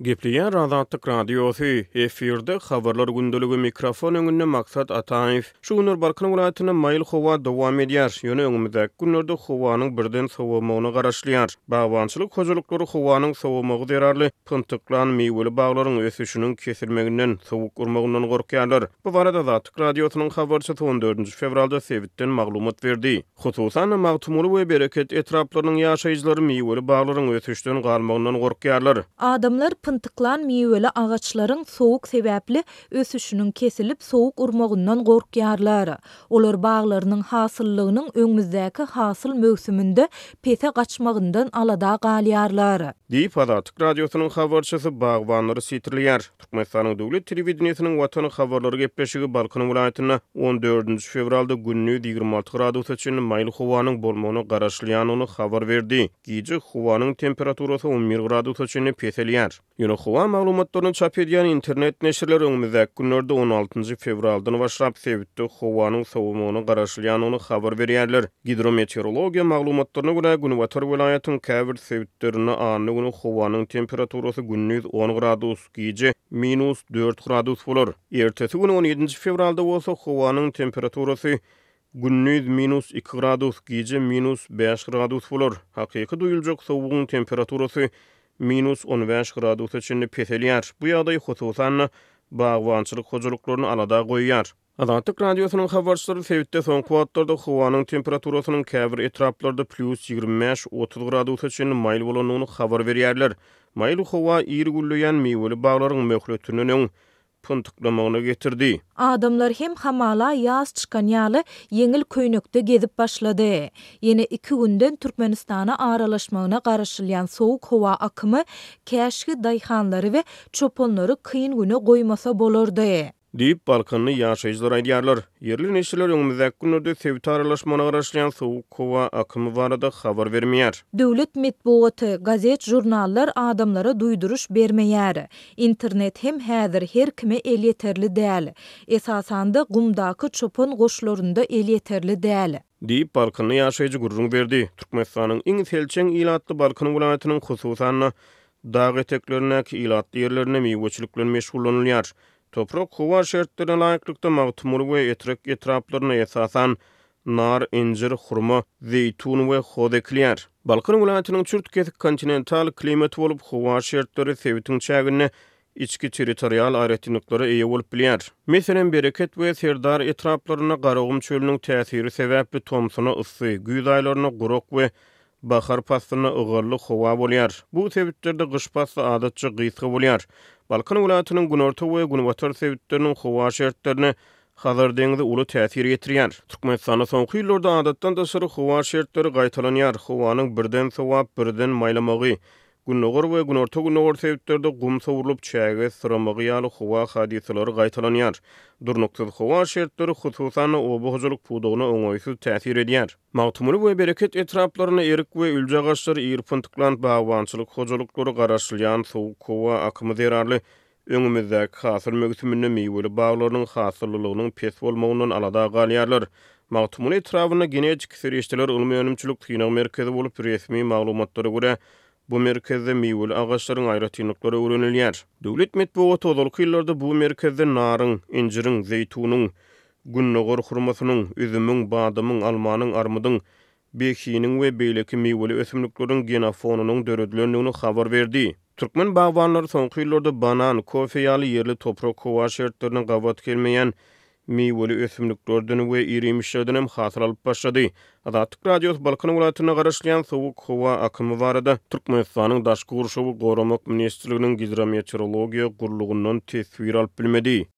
Gepleýär Azatlyk Radiosy, efirde Habarlar gündeligi, mikrofon öňünde Maksat Ataýew. Şu günler Balkan welaýatynda maýyl howa dowam edýär, ýöne öňümizdäki günlerde howanyň birden sowamagyna garaşylýar. Bagbançylyk hojalyklary howanyň sowamagy zerarly pyntyklan miweli baglaryň ösüşiniň kesilmeginden, sowuk urmagyndan gorkýarlar. Bu barada Azatlyk Radiosynyň habarçysy on dördünji fewralda sebitden maglumat berdi. Hususan-da, Magtymguly we Bereket etraplarynyň ýaşaýjylary miweli baglaryň ösüşden galmagyndan gorkýarlar. Adamlar pyntyklan miweli agaçlaryň sowuk sebäpli ösüşiniň kesilip, sowuk urmagyndan gorkýarlar. Olar baglarynyň hasyllylygynyň öňümizdäki hasyl möwsüminde pese gaçmagyndan alada galýarlar. Diýip, Azatlyk Radiosynyň habarçysy bagbanlary sitirleýär. Türkmenistanyň döwlet telewideniýesiniň Watan habarlary gepleşigi Balkan welaýatynda on dördünji fewralda gündiz ýigrimi alty gradusa çenli maýyl howanyň bolmagyna garaşylýandygyny habar berdi. Gije howanyň temperaturasy on bir gradusa çenli peselýär. Ýöne howa maglumatlaryny çap edýän internet neşirler öňümizdäki günlerde on altynjy fewraldan başlap sebitde howanyň sowamagyna garaşylýandygyny habar berýärler. Gidrometeorologiýa maglumatlaryna görä, günbatar welaýatyň käbir sebitlerinde anna güni howanyň temperaturasy gündiz on gradus, gije minus dört gradus bolar. Ertesi gün on ýedinji fewralda bolsa howanyň temperaturasy gündiz minus iki gradus, gije minus bäş gradus bolar. Hakyky duýuljak sowugyň temperaturasy minus on bäş gradusa çenli peselýär. Bu ýagdaý, hususan-da, bagbançylyk hojalyklaryny alada goýýar. Azatlyk Radiosynyň habarçylary sebitde soňky wagtlarda howanyň temperaturasynyň käbir etraplarda plýus ýigrimi bäş, otuz gradusa çenli maýyl bolandygyny habar berýärler. Maýyl howa ir gülleýän miweli baglaryň möhletinden öň pyntyklanmagyna getirdi. Adamlar hem hamala ýaz çykan ýaly ýeňil köýnekde gezip başlady. Ýene iki günden Türkmenistana aralaşmagyna garaşylýan sowuk howa akymy käşgi daýhanlary we çopanlary kyn güne goýmasa bolardy. Diýip, balkanly ýaşaýjylar aýdýarlar. Ýerli neşirler öňümizdäki günlerde sebite aralaşmagyna garaşylýan sowuk howa akymy barada habar bermeýär. Döwlet metbugaty, gazet-žurnallar adamlara duýduryş bermeýär. Internet hem häzir her kime elýeterli däl. Esasan-da, gumdaky çopan goşlarynda elýeterli däl. Diýip, balkanly ýaşaýjy gürrüň berdi. Türkmenistanyň iň selçeň ilatly Balkan welaýatynyň, hususan-da, Dag eteklerindäki ilatly ýerlerinde miweçilik bilen meşgullanylýar. Toprak-howa şertlerine laýyklykda Magtymguly we Etrek etraplarynda esasan nar, injir, hurma, zeýtun we hoz ekilýär. Balkan welaýatynyň çürt kesik kontinental klimaty bolup, howa şertleri sebitiň çäginde içki territorial aýratynlyklara eýe bolup bilýär. Meselem, Bereket we Serdar etraplarynda Garagum çölüniň täsiri sebäpli tomsuna yssy, güýz aýlarynda gurak we bahar paslynda ygally howa bolýar. Bu sebitlerde gyş pasly adatça gysga bolýar. Balkan welaýatynyň günorta we günbatar sebitleriniň howa şertlerine Hazar deňzi uly täsir ýetirýär. Türkmenistanda soňky ýyllarda adatdan daşary howa şertleri gaýtalanýar, howanyň birden sowap, birden maýlamagy, Gündogar we günorta-gündogar sebitlerde gum sowrulyp, çäge syramagy ýaly howa hadysalary gaýtalanýar. Durnuksyz howa şertleri, hususan-da, oba hojalyk pudagyna oňaýsyz täsir edýär. Magtymguly we Bereket etraplarynda erik we ülje agaçlary, ir-pyntyklant bagbançylyk hojalyklary, garaşylýan sowuk howa akymy zerarly öňümizdäki hasyl möwsüminde miweli baglarynyň hasyllylygynyň pes bolmagyndan alada galýarlar. Magtymguly etrabynda Genetik serişdeler ylmy-önümçilik synag merkezi bolup, resmi maglumatlara görä, bu merkezde miweli agaçlaryň aýratynlyklary öwrenilýär. Döwlet metbugaty ozalky ýyllarda bu merkezde naryň, injiriň, zeýtunyň, gündogar hurmasynyň, üzümiň, badamyň, almanyň, armydyň, Bekiniň we beýleki miweli ösümlikleriň genofonynyň döredilendigini habar berdi. Türkmen bagbanlary soňky ýyllarda banan, kofe ýaly ýerli toprak howa şertlerine gabat gelmeýän miweli ösümliklerden we irýemişlerden hem hasyl alyp başlady. Azatlyk Radiosy Balkan welaýatyna garaşylýan sowuk howa akymy barada Türkmenistanyň Daşky gurşawy goramak ministrliginiň Gidrometeorologiýa gullugyndan teswir alyp bilmedi.